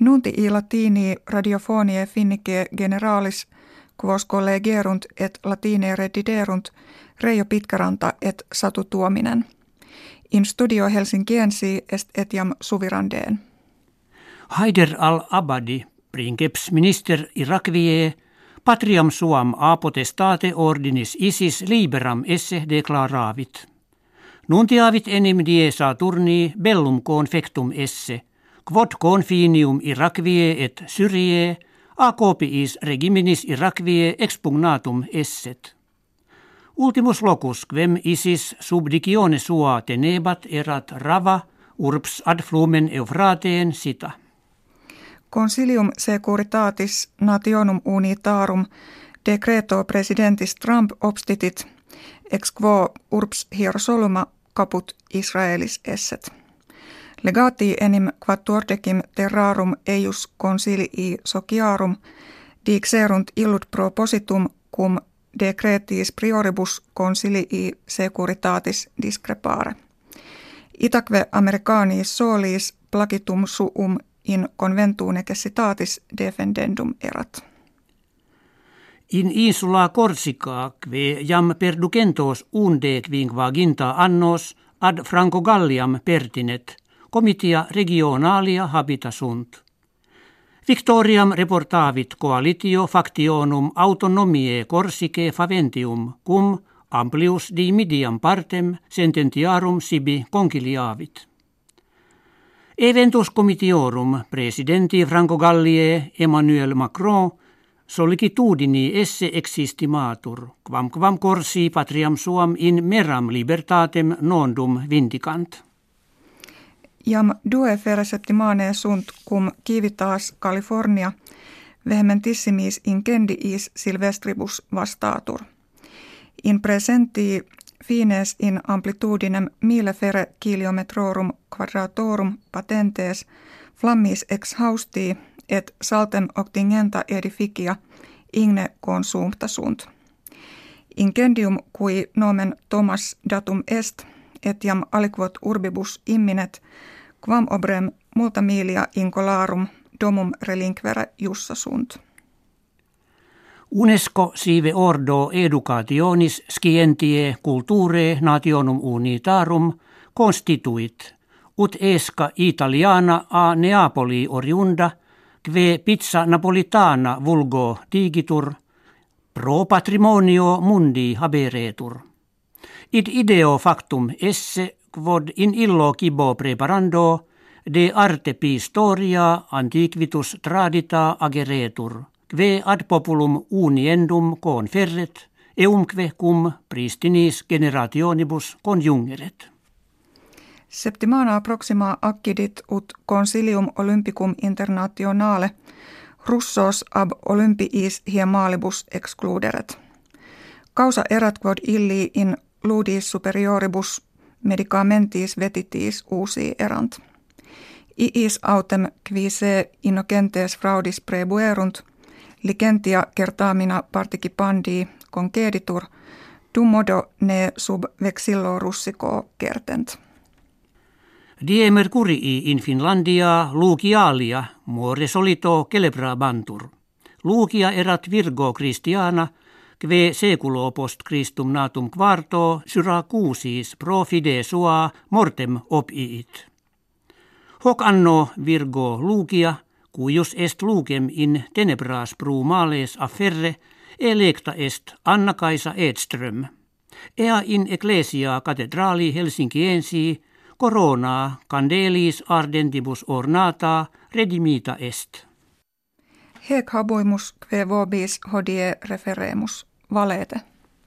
Nunti i latini radiofonie finnike generalis quos collegerunt et latine rediderunt Reijo Pitkäranta et Satu Tuominen. In studio Helsinkiensi est etiam suvirandeen. Haider al-Abadi, princeps minister Irakvie, patriam suam a potestate ordinis isis liberam esse declaravit. Nuntiavit enim die Saturni bellum confectum esse, quod confinium Irakvie et Syrie, a copiis regiminis Irakvie expugnatum esset. Ultimus locus quem isis subdicione sua tenebat erat rava urbs ad flumen Eufrateen sita. Consilium securitatis nationum unitarum decreto presidentis Trump obstitit ex quo urbs hierosoluma caput Israelis esset. Legati enim quattordecim terrarum eius consilii sociarum dixerunt illud propositum cum decretis prioribus consilii securitatis discrepare. Itaque Americanis solis placitum suum in conventu necessitatis defendendum erat. In insula Corsica, kve jam perducentos unde ginta annos ad Franco Galliam pertinet, comitia regionalia habitasunt. Victoriam reportavit coalitio factionum autonomie Corsicae faventium, cum amplius di midiam partem sententiarum sibi conciliavit. Eventus comitiorum presidenti Franco Gallie Emmanuel Macron solicitudini esse existimatur, quam quam corsi patriam suam in meram libertatem nondum vindicant. Jam due fere septimane sunt cum civitas California vehementissimis incendiis silvestribus vastatur. In presenti fines in amplitudinem mille fere kilometrorum quadratorum patentes flammis ex hausti et saltem octingenta edificia igne consumta sunt. Incendium qui nomen Thomas datum est etiam aliquot urbibus imminet quam obrem multa milia incolarum domum relinquere jussa sunt. UNESCO sive ordo educationis scientie culture nationum unitarum constituit, ut esca italiana a Neapoli oriunda, kve pizza napolitana vulgo digitur, pro patrimonio mundi haberetur. Id ideo factum esse quod in illo cibo preparando de arte pistoria antiquitus tradita ageretur, kve ad populum uniendum conferret, eumque cum pristinis generationibus conjungeret. Septimana proxima accidit ut consilium olympicum internationale russos ab olympiis hiemalibus excluderet. Causa erat quod illi in ludis superioribus medicamentis vetitis uusi erant. Iis autem qui se innocentes fraudis prebuerunt, licentia kertaamina participandi conceditur, dum modo ne sub vexillo russico kertent. Die Mercurii in Finlandia Lugialia muore solito celebra bantur. Lugia erat virgo Christiana – kve seculo post Christum natum quarto syracusis pro fide sua mortem opiit. Hoc anno virgo lugia, cuius est lugem in tenebras pru males afferre, electa est Anna-Kaisa Edström. Ea in ecclesia cathedrali Helsinkiensi, corona candelis ardentibus ornata redimita est. Hec habuimus kve vobis hodie referemus valete.